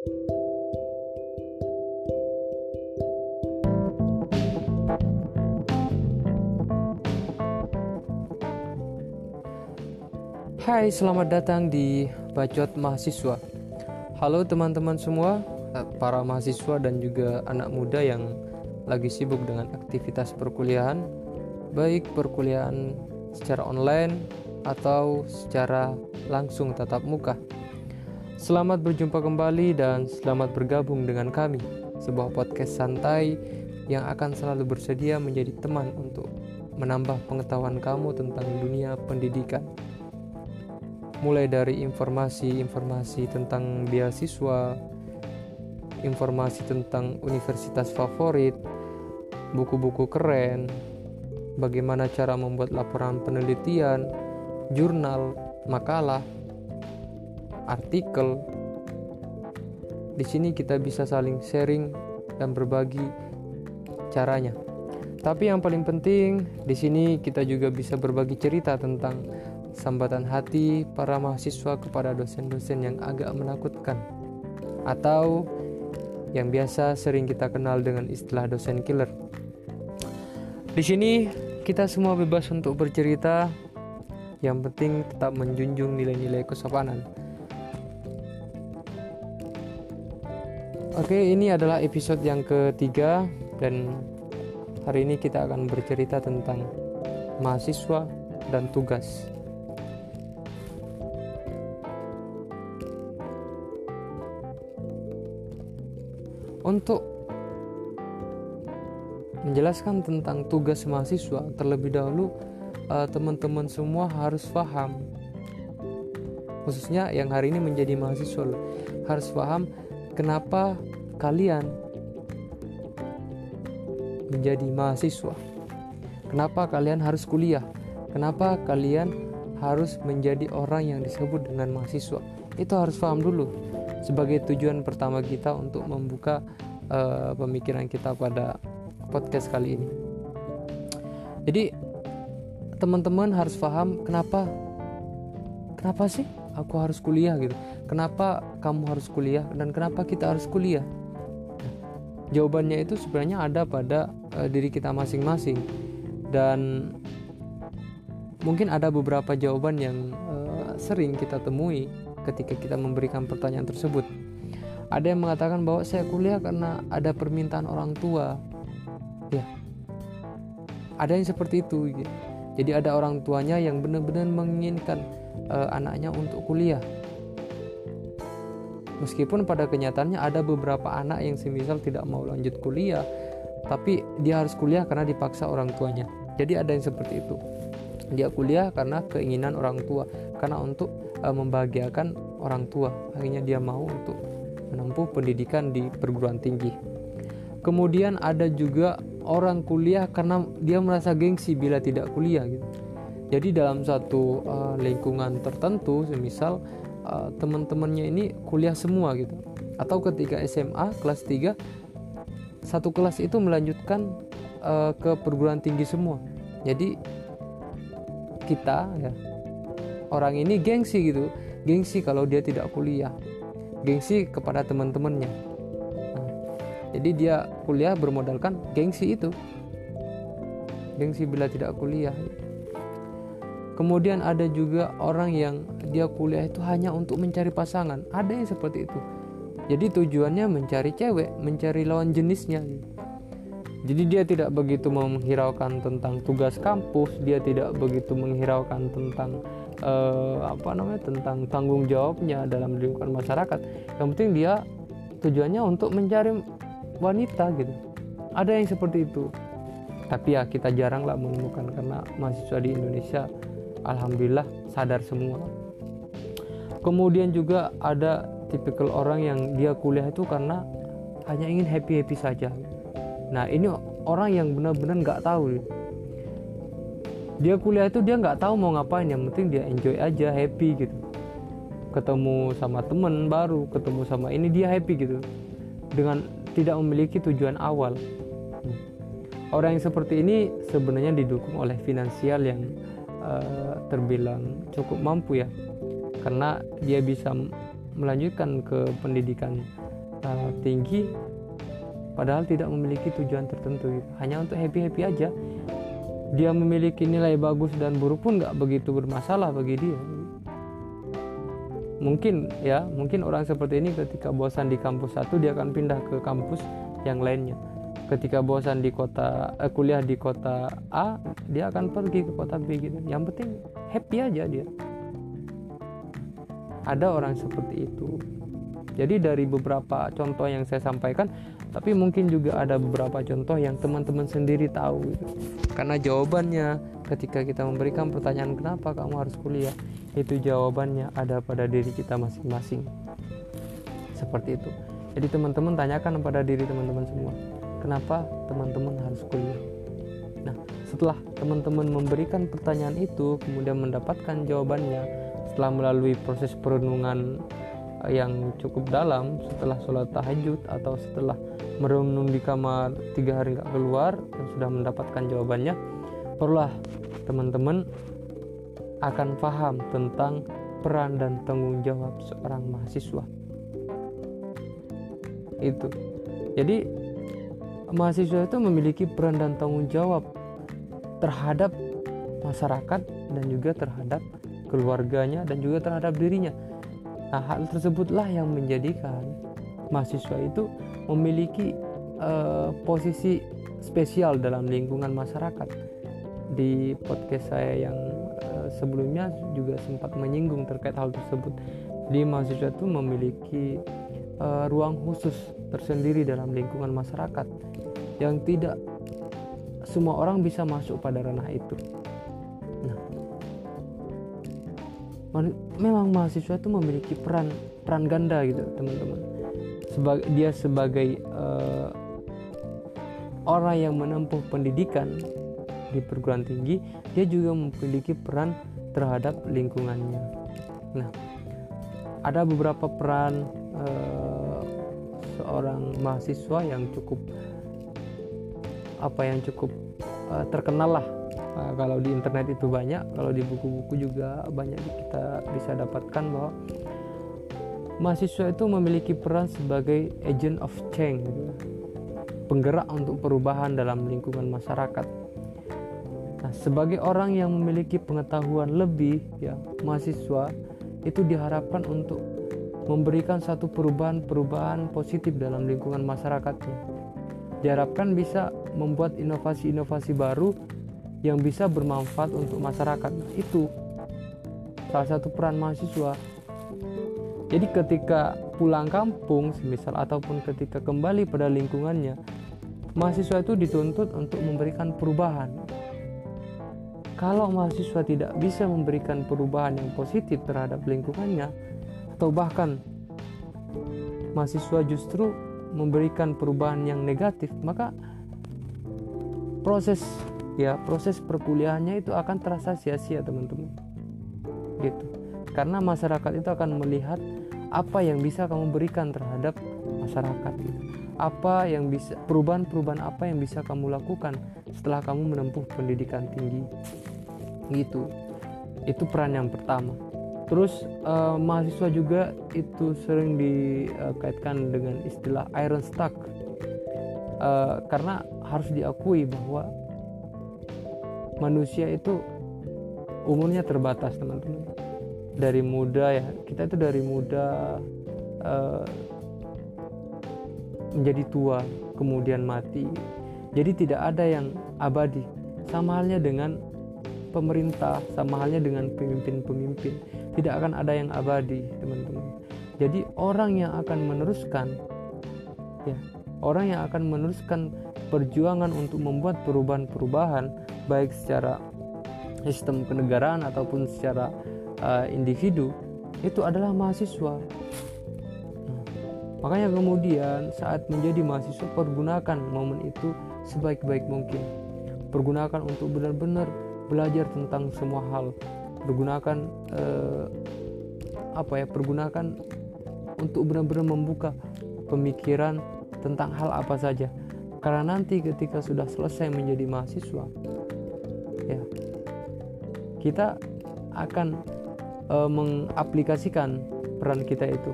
Hai, selamat datang di Bacot Mahasiswa. Halo teman-teman semua, eh, para mahasiswa dan juga anak muda yang lagi sibuk dengan aktivitas perkuliahan, baik perkuliahan secara online atau secara langsung tatap muka. Selamat berjumpa kembali dan selamat bergabung dengan kami, sebuah podcast santai yang akan selalu bersedia menjadi teman untuk menambah pengetahuan kamu tentang dunia pendidikan. Mulai dari informasi-informasi tentang beasiswa, informasi tentang universitas favorit, buku-buku keren, bagaimana cara membuat laporan penelitian, jurnal, makalah, artikel. Di sini kita bisa saling sharing dan berbagi caranya. Tapi yang paling penting di sini kita juga bisa berbagi cerita tentang sambatan hati para mahasiswa kepada dosen-dosen yang agak menakutkan atau yang biasa sering kita kenal dengan istilah dosen killer. Di sini kita semua bebas untuk bercerita, yang penting tetap menjunjung nilai-nilai kesopanan. Oke, ini adalah episode yang ketiga dan hari ini kita akan bercerita tentang mahasiswa dan tugas. Untuk menjelaskan tentang tugas mahasiswa, terlebih dahulu uh, teman-teman semua harus paham, khususnya yang hari ini menjadi mahasiswa, harus paham kenapa kalian menjadi mahasiswa, kenapa kalian harus kuliah, kenapa kalian harus menjadi orang yang disebut dengan mahasiswa. Itu harus paham dulu sebagai tujuan pertama kita untuk membuka uh, pemikiran kita pada podcast kali ini. Jadi teman-teman harus paham kenapa kenapa sih aku harus kuliah gitu. Kenapa kamu harus kuliah dan kenapa kita harus kuliah? Jawabannya itu sebenarnya ada pada uh, diri kita masing-masing dan mungkin ada beberapa jawaban yang uh, sering kita temui ketika kita memberikan pertanyaan tersebut. Ada yang mengatakan bahwa saya kuliah karena ada permintaan orang tua. Ya. Ada yang seperti itu gitu. Jadi ada orang tuanya yang benar-benar menginginkan uh, anaknya untuk kuliah. Meskipun pada kenyataannya ada beberapa anak yang semisal tidak mau lanjut kuliah, tapi dia harus kuliah karena dipaksa orang tuanya. Jadi ada yang seperti itu. Dia kuliah karena keinginan orang tua, karena untuk uh, membahagiakan orang tua. Akhirnya dia mau untuk menempuh pendidikan di perguruan tinggi. Kemudian ada juga orang kuliah karena dia merasa gengsi bila tidak kuliah gitu. Jadi dalam satu uh, lingkungan tertentu, semisal uh, teman-temannya ini kuliah semua gitu. Atau ketika SMA kelas 3 satu kelas itu melanjutkan uh, ke perguruan tinggi semua. Jadi kita ya orang ini gengsi gitu. Gengsi kalau dia tidak kuliah. Gengsi kepada teman-temannya. Nah, jadi dia kuliah bermodalkan gengsi itu. Gengsi bila tidak kuliah kemudian ada juga orang yang dia kuliah itu hanya untuk mencari pasangan. Ada yang seperti itu. Jadi tujuannya mencari cewek mencari lawan jenisnya. Jadi dia tidak begitu menghiraukan tentang tugas kampus dia tidak begitu menghiraukan tentang uh, apa namanya tentang tanggung jawabnya dalam lingkungan masyarakat. Yang penting dia tujuannya untuk mencari wanita gitu. Ada yang seperti itu. Tapi ya kita jarang lah menemukan karena mahasiswa di Indonesia alhamdulillah sadar semua. Kemudian juga ada tipikal orang yang dia kuliah itu karena hanya ingin happy happy saja. Nah ini orang yang benar-benar nggak tahu. Dia kuliah itu dia nggak tahu mau ngapain yang penting dia enjoy aja happy gitu. Ketemu sama temen baru ketemu sama ini dia happy gitu. Dengan tidak memiliki tujuan awal. Orang yang seperti ini sebenarnya didukung oleh finansial yang uh, terbilang cukup mampu ya. Karena dia bisa melanjutkan ke pendidikan uh, tinggi padahal tidak memiliki tujuan tertentu. Hanya untuk happy happy aja. Dia memiliki nilai bagus dan buruk pun nggak begitu bermasalah bagi dia. Mungkin ya mungkin orang seperti ini ketika bosan di kampus satu dia akan pindah ke kampus yang lainnya ketika bosan di kota eh, kuliah di kota A dia akan pergi ke kota B gitu. Yang penting happy aja dia. Ada orang seperti itu. Jadi dari beberapa contoh yang saya sampaikan tapi mungkin juga ada beberapa contoh yang teman-teman sendiri tahu gitu. karena jawabannya ketika kita memberikan pertanyaan kenapa kamu harus kuliah? Itu jawabannya ada pada diri kita masing-masing. Seperti itu. Jadi teman-teman tanyakan pada diri teman-teman semua kenapa teman-teman harus kuliah? Nah setelah teman-teman memberikan pertanyaan itu kemudian mendapatkan jawabannya setelah melalui proses perenungan yang cukup dalam setelah sholat tahajud atau setelah merenung di kamar tiga hari nggak keluar dan sudah mendapatkan jawabannya perlulah teman-teman akan paham tentang peran dan tanggung jawab seorang mahasiswa. Itu. Jadi mahasiswa itu memiliki peran dan tanggung jawab terhadap masyarakat dan juga terhadap keluarganya dan juga terhadap dirinya nah hal tersebutlah yang menjadikan mahasiswa itu memiliki uh, posisi spesial dalam lingkungan masyarakat. Di podcast saya yang uh, sebelumnya juga sempat menyinggung terkait hal tersebut. Di mahasiswa itu memiliki uh, ruang khusus tersendiri dalam lingkungan masyarakat yang tidak semua orang bisa masuk pada ranah itu. Nah, memang mahasiswa itu memiliki peran peran ganda gitu, teman-teman sebagai dia sebagai uh, orang yang menempuh pendidikan di perguruan tinggi dia juga memiliki peran terhadap lingkungannya nah ada beberapa peran uh, seorang mahasiswa yang cukup apa yang cukup uh, terkenal lah. Uh, kalau di internet itu banyak kalau di buku-buku juga banyak kita bisa dapatkan bahwa mahasiswa itu memiliki peran sebagai agent of change gitu. penggerak untuk perubahan dalam lingkungan masyarakat. Nah sebagai orang yang memiliki pengetahuan lebih ya mahasiswa itu diharapkan untuk memberikan satu perubahan-perubahan positif dalam lingkungan masyarakatnya. Diharapkan bisa membuat inovasi-inovasi baru yang bisa bermanfaat untuk masyarakat itu salah satu peran mahasiswa jadi ketika pulang kampung, semisal ataupun ketika kembali pada lingkungannya, mahasiswa itu dituntut untuk memberikan perubahan. Kalau mahasiswa tidak bisa memberikan perubahan yang positif terhadap lingkungannya, atau bahkan mahasiswa justru memberikan perubahan yang negatif, maka proses ya proses perkuliahannya itu akan terasa sia-sia teman-teman. Gitu. Karena masyarakat itu akan melihat apa yang bisa kamu berikan terhadap masyarakat gitu. apa yang bisa perubahan-perubahan apa yang bisa kamu lakukan setelah kamu menempuh pendidikan tinggi gitu itu peran yang pertama terus uh, mahasiswa juga itu sering dikaitkan dengan istilah iron stuck uh, karena harus diakui bahwa manusia itu umurnya terbatas teman-teman. Dari muda ya kita itu dari muda uh, menjadi tua kemudian mati. Jadi tidak ada yang abadi. Sama halnya dengan pemerintah sama halnya dengan pemimpin-pemimpin. Tidak akan ada yang abadi teman-teman. Jadi orang yang akan meneruskan ya orang yang akan meneruskan perjuangan untuk membuat perubahan-perubahan baik secara sistem kenegaraan ataupun secara uh, individu itu adalah mahasiswa. Makanya kemudian saat menjadi mahasiswa pergunakan momen itu sebaik-baik mungkin. Pergunakan untuk benar-benar belajar tentang semua hal. Pergunakan uh, apa ya? Pergunakan untuk benar-benar membuka pemikiran tentang hal apa saja. Karena nanti ketika sudah selesai menjadi mahasiswa, ya kita akan e, mengaplikasikan peran kita itu.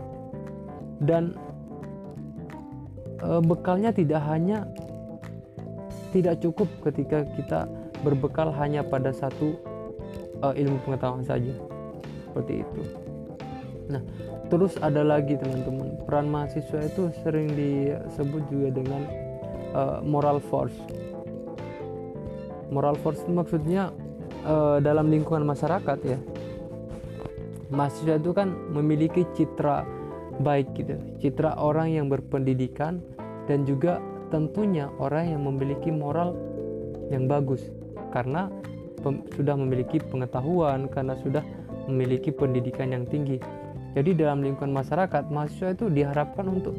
Dan e, bekalnya tidak hanya tidak cukup ketika kita berbekal hanya pada satu e, ilmu pengetahuan saja. Seperti itu. Nah terus ada lagi teman-teman. Peran mahasiswa itu sering disebut juga dengan e, moral force. Moral force maksudnya e, dalam lingkungan masyarakat ya. Mahasiswa itu kan memiliki citra baik gitu citra orang yang berpendidikan dan juga tentunya orang yang memiliki moral yang bagus. Karena sudah memiliki pengetahuan karena sudah memiliki pendidikan yang tinggi. Jadi dalam lingkungan masyarakat mahasiswa itu diharapkan untuk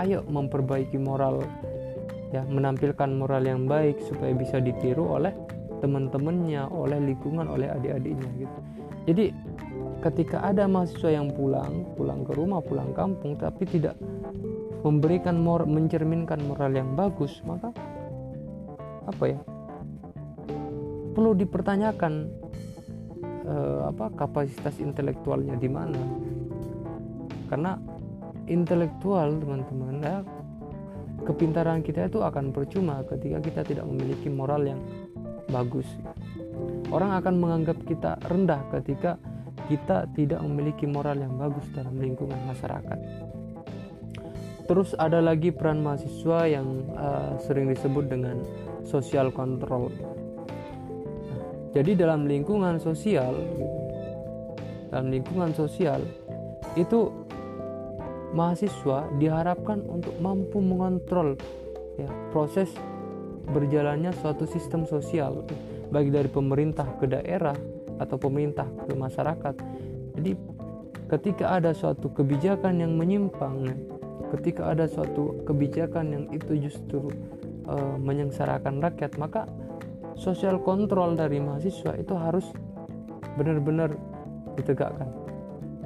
ayo memperbaiki moral ya menampilkan moral yang baik supaya bisa ditiru oleh teman-temannya oleh lingkungan oleh adik-adiknya gitu. Jadi ketika ada mahasiswa yang pulang pulang ke rumah pulang kampung tapi tidak memberikan moral mencerminkan moral yang bagus maka apa ya perlu dipertanyakan eh, apa kapasitas intelektualnya di mana. Karena intelektual teman-teman ya kepintaran kita itu akan percuma ketika kita tidak memiliki moral yang bagus orang akan menganggap kita rendah ketika kita tidak memiliki moral yang bagus dalam lingkungan masyarakat. Terus ada lagi peran mahasiswa yang uh, sering disebut dengan social control. Jadi dalam lingkungan sosial, dalam lingkungan sosial itu mahasiswa diharapkan untuk mampu mengontrol ya, proses berjalannya suatu sistem sosial baik dari pemerintah ke daerah atau pemerintah ke masyarakat. Jadi ketika ada suatu kebijakan yang menyimpang, ketika ada suatu kebijakan yang itu justru uh, menyengsarakan rakyat, maka sosial kontrol dari mahasiswa itu harus benar-benar ditegakkan.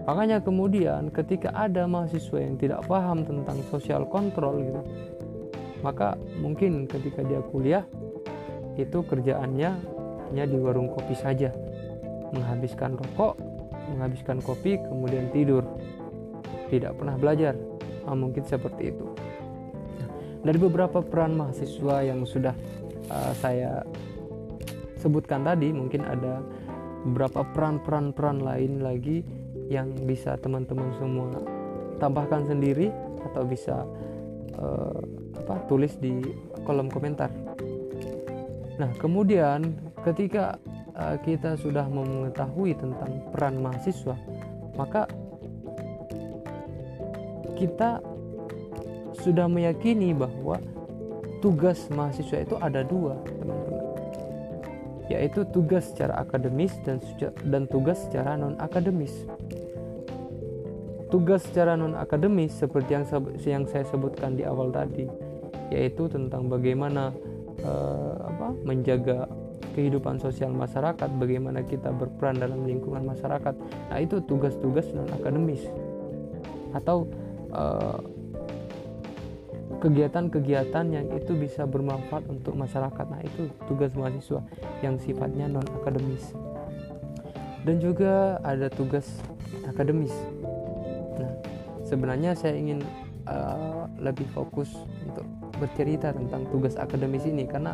Makanya kemudian ketika ada mahasiswa yang tidak paham tentang sosial kontrol gitu, maka mungkin ketika dia kuliah itu kerjaannya hanya di warung kopi saja menghabiskan rokok, menghabiskan kopi, kemudian tidur. Tidak pernah belajar. Nah, mungkin seperti itu. Dari beberapa peran mahasiswa yang sudah uh, saya sebutkan tadi, mungkin ada beberapa peran-peran-peran lain lagi yang bisa teman-teman semua tambahkan sendiri atau bisa uh, apa tulis di kolom komentar. Nah, kemudian ketika uh, kita sudah mengetahui tentang peran mahasiswa, maka kita sudah meyakini bahwa tugas mahasiswa itu ada dua, teman-teman, yaitu tugas secara akademis dan dan tugas secara non akademis. Tugas secara non akademis seperti yang yang saya sebutkan di awal tadi, yaitu tentang bagaimana uh, apa menjaga kehidupan sosial masyarakat, bagaimana kita berperan dalam lingkungan masyarakat. Nah, itu tugas-tugas non akademis atau eh, kegiatan-kegiatan yang itu bisa bermanfaat untuk masyarakat. Nah, itu tugas mahasiswa yang sifatnya non akademis. Dan juga ada tugas akademis. Nah, sebenarnya saya ingin uh, lebih fokus untuk bercerita tentang tugas akademis ini karena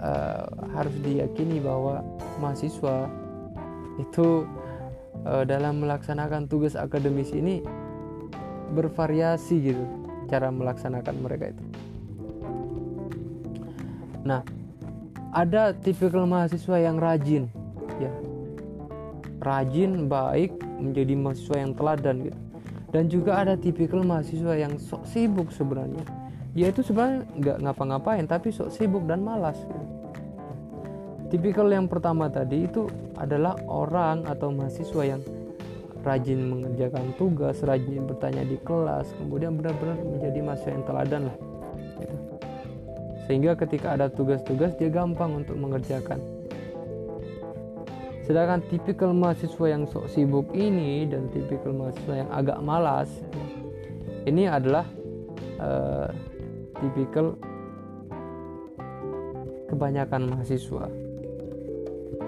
uh, harus diyakini bahwa mahasiswa itu uh, dalam melaksanakan tugas akademis ini bervariasi gitu cara melaksanakan mereka itu. Nah, ada tipikal mahasiswa yang rajin, ya, rajin, baik, menjadi mahasiswa yang teladan gitu. Dan juga ada tipikal mahasiswa yang sok sibuk sebenarnya, dia itu sebenarnya nggak ngapa-ngapain tapi sok sibuk dan malas gitu. tipikal yang pertama tadi itu adalah orang atau mahasiswa yang rajin mengerjakan tugas rajin bertanya di kelas kemudian benar-benar menjadi mahasiswa yang teladan lah. Gitu. sehingga ketika ada tugas-tugas dia gampang untuk mengerjakan. Sedangkan tipikal mahasiswa yang sok sibuk ini dan tipikal mahasiswa yang agak malas ini adalah uh, tipikal kebanyakan mahasiswa.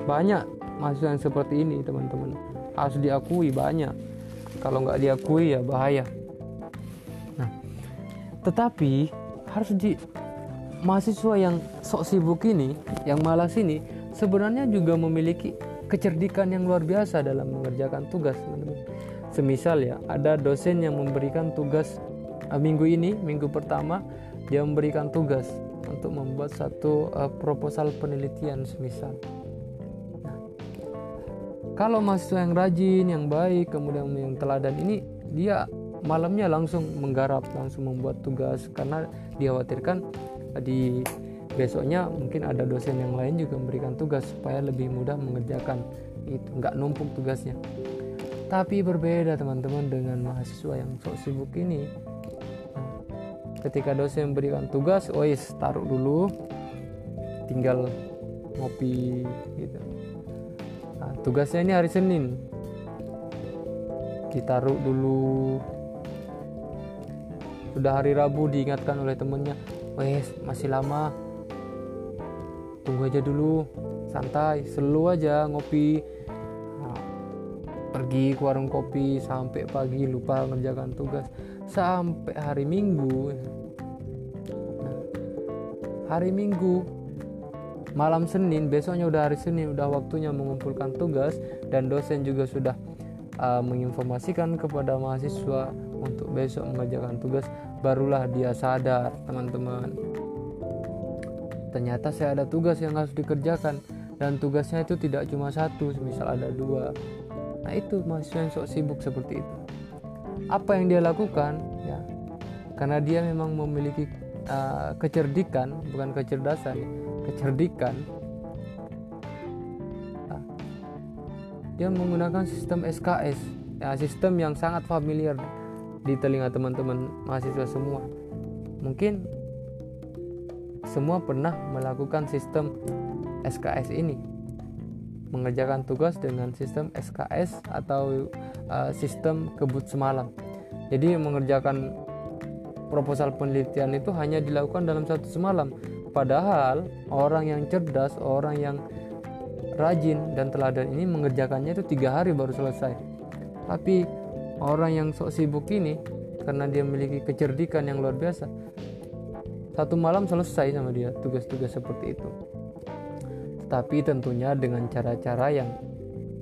Banyak mahasiswa yang seperti ini teman-teman harus diakui banyak. Kalau nggak diakui ya bahaya. Nah tetapi harus di mahasiswa yang sok sibuk ini yang malas ini sebenarnya juga memiliki kecerdikan yang luar biasa dalam mengerjakan tugas semisal ya ada dosen yang memberikan tugas uh, minggu ini minggu pertama dia memberikan tugas untuk membuat satu uh, proposal penelitian semisal kalau mahasiswa yang rajin yang baik kemudian yang teladan ini dia malamnya langsung menggarap langsung membuat tugas. Karena dikhawatirkan di besoknya mungkin ada dosen yang lain juga memberikan tugas supaya lebih mudah mengerjakan. Itu nggak numpuk tugasnya. Tapi berbeda teman-teman dengan mahasiswa yang sok sibuk ini. Ketika dosen memberikan tugas yes taruh dulu tinggal ngopi gitu nah, tugasnya ini hari Senin. Ditaruh dulu. Sudah hari Rabu diingatkan oleh temennya. Wes masih lama. Tunggu aja dulu. Santai selu aja ngopi. Nah, pergi ke warung kopi sampai pagi lupa mengerjakan tugas. Sampai hari minggu. Nah, hari minggu malam Senin besoknya udah hari Senin udah waktunya mengumpulkan tugas dan dosen juga sudah uh, menginformasikan kepada mahasiswa untuk besok mengerjakan tugas. Barulah dia sadar teman-teman. Ternyata saya ada tugas yang harus dikerjakan dan tugasnya itu tidak cuma satu misal ada dua. Nah itu mahasiswa yang sok sibuk seperti itu. Apa yang dia lakukan? Ya karena dia memang memiliki uh, kecerdikan bukan kecerdasan. Kecerdikan. Nah, dia menggunakan sistem SKS ya sistem yang sangat familiar di telinga teman-teman mahasiswa semua. Mungkin semua pernah melakukan sistem SKS ini. Mengerjakan tugas dengan sistem SKS atau uh, sistem kebut semalam. Jadi mengerjakan proposal penelitian itu hanya dilakukan dalam satu semalam. Padahal orang yang cerdas orang yang rajin dan teladan ini mengerjakannya itu tiga hari baru selesai. Tapi orang yang sok sibuk ini karena dia memiliki kecerdikan yang luar biasa satu malam selesai sama dia tugas-tugas seperti itu. Tapi tentunya dengan cara-cara yang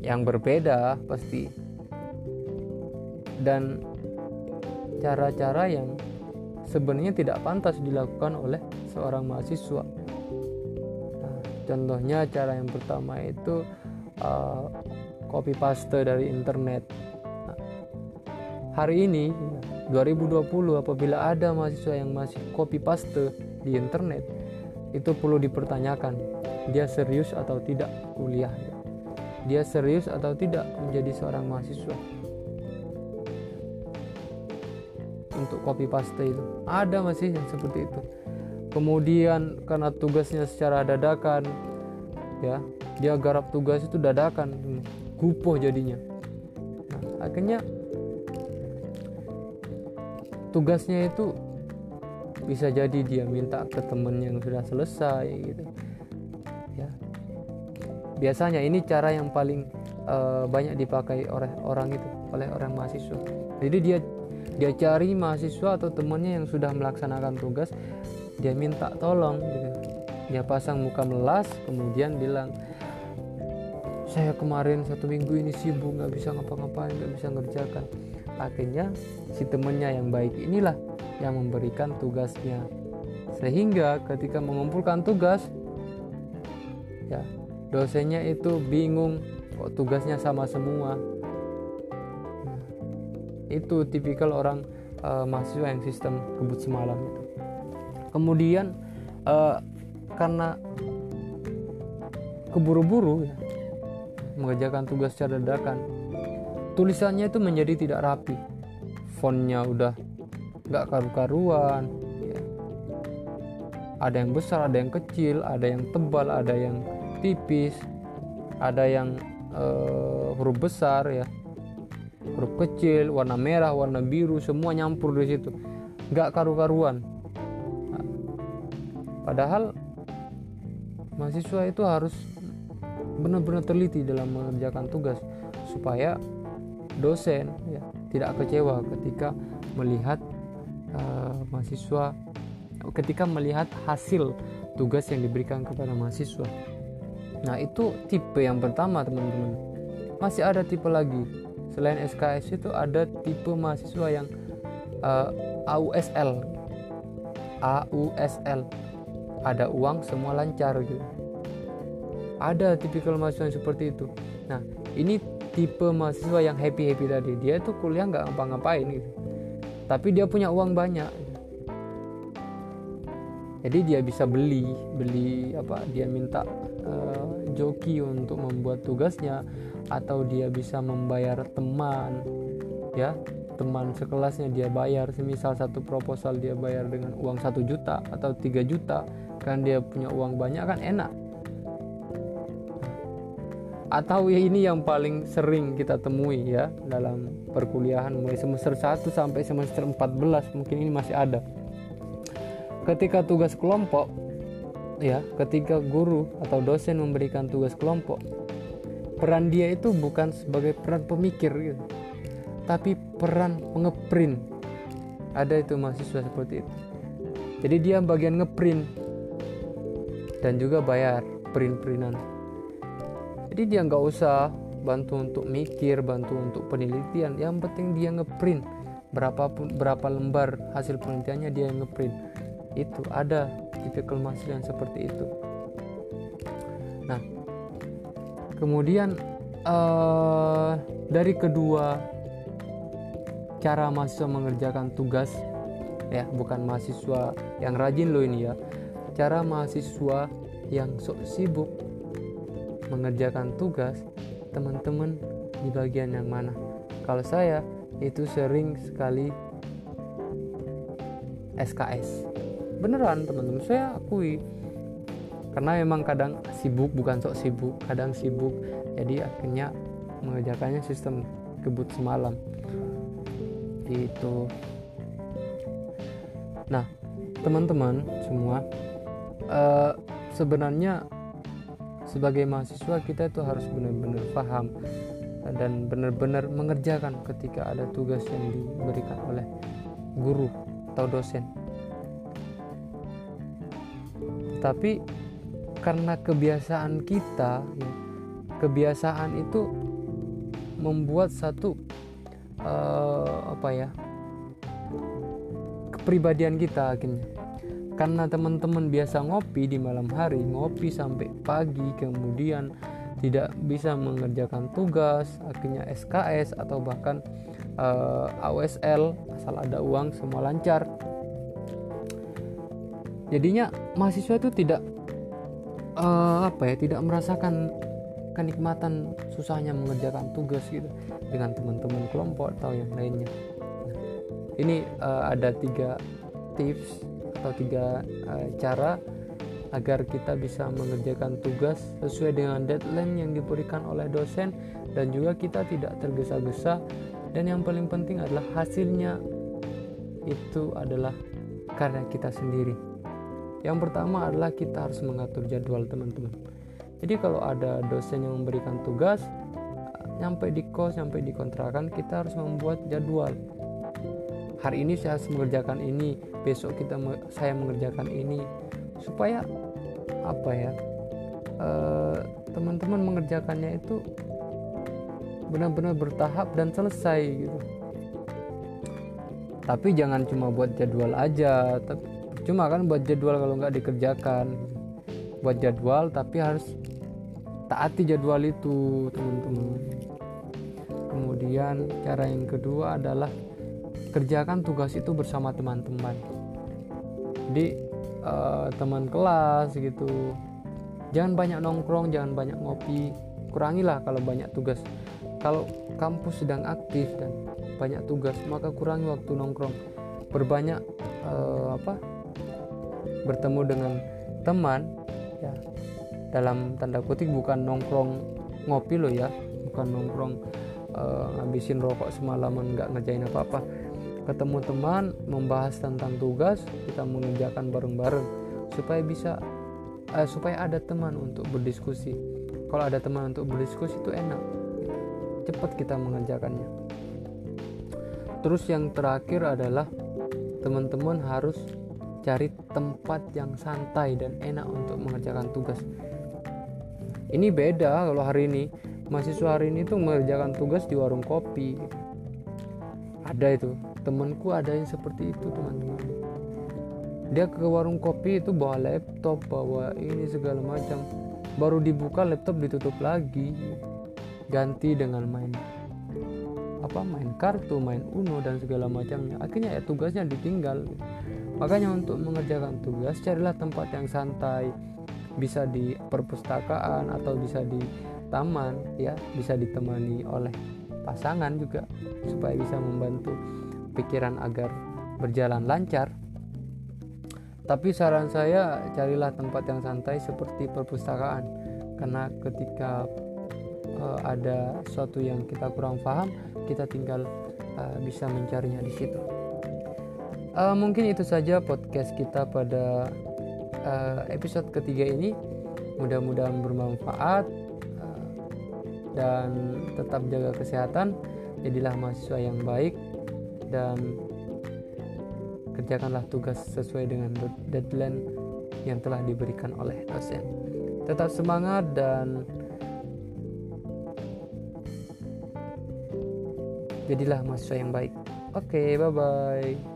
yang berbeda pasti. Dan cara-cara yang sebenarnya tidak pantas dilakukan oleh seorang mahasiswa. Nah, contohnya cara yang pertama itu uh, copy paste dari internet. Nah, hari ini 2020 apabila ada mahasiswa yang masih copy paste di internet itu perlu dipertanyakan dia serius atau tidak kuliah. Dia serius atau tidak menjadi seorang mahasiswa untuk copy paste itu. Ada masih yang seperti itu. Kemudian karena tugasnya secara dadakan ya dia garap tugas itu dadakan kupoh jadinya. Nah, akhirnya tugasnya itu bisa jadi dia minta ke temen yang sudah selesai gitu. Ya. Biasanya ini cara yang paling uh, banyak dipakai oleh orang itu oleh orang mahasiswa. Jadi dia dia cari mahasiswa atau temannya yang sudah melaksanakan tugas dia minta tolong gitu. Dia pasang muka melas kemudian bilang saya kemarin satu minggu ini sibuk nggak bisa ngapa-ngapain nggak bisa ngerjakan. Akhirnya si temannya yang baik inilah yang memberikan tugasnya. Sehingga ketika mengumpulkan tugas ya dosennya itu bingung kok tugasnya sama semua itu tipikal orang uh, mahasiswa yang sistem kebut semalam itu. Kemudian uh, karena keburu-buru ya, mengerjakan tugas secara dadakan tulisannya itu menjadi tidak rapi. Fontnya udah nggak karu-karuan ya. ada yang besar ada yang kecil ada yang tebal ada yang tipis ada yang uh, huruf besar ya huruf kecil warna merah warna biru semua nyampur di situ nggak karu-karuan padahal mahasiswa itu harus benar-benar teliti dalam mengerjakan tugas supaya dosen ya tidak kecewa ketika melihat uh, mahasiswa ketika melihat hasil tugas yang diberikan kepada mahasiswa. Nah, itu tipe yang pertama, teman-teman. Masih ada tipe lagi. Selain SKS itu ada tipe mahasiswa yang uh, AUSL. AUSL. Ada uang semua lancar gitu. Ada tipikal mahasiswa yang seperti itu. Nah, ini tipe mahasiswa yang happy happy tadi dia tuh kuliah nggak ngapa-ngapain gitu tapi dia punya uang banyak jadi dia bisa beli beli apa dia minta uh, joki untuk membuat tugasnya atau dia bisa membayar teman ya. Teman sekelasnya dia bayar. Semisal satu proposal dia bayar dengan uang satu juta atau tiga juta kan dia punya uang banyak kan enak. Atau ya ini yang paling sering kita temui ya dalam perkuliahan mulai semester 1 sampai semester 14 mungkin ini masih ada. Ketika tugas kelompok ya ketika guru atau dosen memberikan tugas kelompok peran dia itu bukan sebagai peran pemikir gitu. Tapi peran pengeprint. Ada itu mahasiswa seperti itu. Jadi dia bagian ngeprint. Dan juga bayar print-printan. Jadi dia nggak usah bantu untuk mikir bantu untuk penelitian. Yang penting dia ngeprint. Berapa berapa lembar hasil penelitiannya dia ngeprint. Itu ada tipikal mahasiswa yang seperti itu. Nah kemudian uh, dari kedua cara mahasiswa mengerjakan tugas ya bukan mahasiswa yang rajin loh ini ya. Cara mahasiswa yang sok sibuk mengerjakan tugas teman-teman di bagian yang mana? Kalau saya itu sering sekali SKS beneran teman-teman saya akui karena memang kadang sibuk bukan sok sibuk kadang sibuk. Jadi akhirnya mengerjakannya sistem kebut semalam. Itu nah teman-teman semua uh, sebenarnya sebagai mahasiswa kita itu harus benar-benar paham dan benar-benar mengerjakan ketika ada tugas yang diberikan oleh guru atau dosen. Tapi karena kebiasaan kita, ya, kebiasaan itu membuat satu uh, apa ya kepribadian kita akhirnya. Karena teman-teman biasa ngopi di malam hari ngopi sampai pagi kemudian tidak bisa mengerjakan tugas akhirnya SKS atau bahkan uh, eh, AWSL asal ada uang semua lancar. Jadinya mahasiswa itu tidak uh, apa ya tidak merasakan kenikmatan susahnya mengerjakan tugas gitu dengan teman-teman kelompok atau yang lainnya. Ini uh, ada tiga tips atau tiga uh, cara agar kita bisa mengerjakan tugas sesuai dengan deadline yang diberikan oleh dosen dan juga kita tidak tergesa-gesa. Dan yang paling penting adalah hasilnya. Itu adalah karya kita sendiri yang pertama adalah kita harus mengatur jadwal teman-teman. Jadi kalau ada dosen yang memberikan tugas nyampe di kos nyampe di kontrakan kita harus membuat jadwal. Hari ini saya harus mengerjakan ini besok kita saya mengerjakan ini. Supaya apa ya eh, teman-teman mengerjakannya itu benar-benar bertahap dan selesai gitu. Tapi jangan cuma buat jadwal aja tapi cuma kan buat jadwal kalau nggak dikerjakan. Buat jadwal tapi harus taati jadwal itu teman-teman. Kemudian cara yang kedua adalah kerjakan tugas itu bersama teman-teman. Jadi uh, teman kelas gitu. Jangan banyak nongkrong jangan banyak ngopi. Kurangilah kalau banyak tugas. Kalau kampus sedang aktif dan banyak tugas maka kurangi waktu nongkrong. Berbanyak uh, apa bertemu dengan teman ya dalam tanda kutip bukan nongkrong ngopi loh ya bukan nongkrong uh, ngabisin rokok semalaman nggak ngerjain apa-apa. Ketemu teman membahas tentang tugas kita mengerjakan bareng-bareng supaya bisa uh, supaya ada teman untuk berdiskusi. Kalau ada teman untuk berdiskusi itu enak cepat kita mengerjakannya. Terus yang terakhir adalah teman-teman harus cari tempat yang santai dan enak untuk mengerjakan tugas. Ini beda kalau hari ini. Mahasiswa hari ini tuh mengerjakan tugas di warung kopi. Ada itu. Temanku ada yang seperti itu teman-teman. Dia ke warung kopi itu bawa laptop bawa ini segala macam. Baru dibuka laptop ditutup lagi. Ganti dengan main apa main kartu main uno dan segala macamnya. Akhirnya ya tugasnya ditinggal makanya untuk mengerjakan tugas carilah tempat yang santai. Bisa di perpustakaan atau bisa di taman ya. Bisa ditemani oleh pasangan juga supaya bisa membantu pikiran agar berjalan lancar. Tapi saran saya carilah tempat yang santai seperti perpustakaan. Karena ketika uh, ada sesuatu yang kita kurang paham kita tinggal uh, bisa mencarinya di situ uh, mungkin itu saja podcast kita pada uh, episode ketiga ini mudah-mudahan bermanfaat uh, dan tetap jaga kesehatan jadilah mahasiswa yang baik dan kerjakanlah tugas sesuai dengan deadline yang telah diberikan oleh dosen. Tetap semangat dan jadilah mahasiswa yang baik. Oke, okay, bye bye.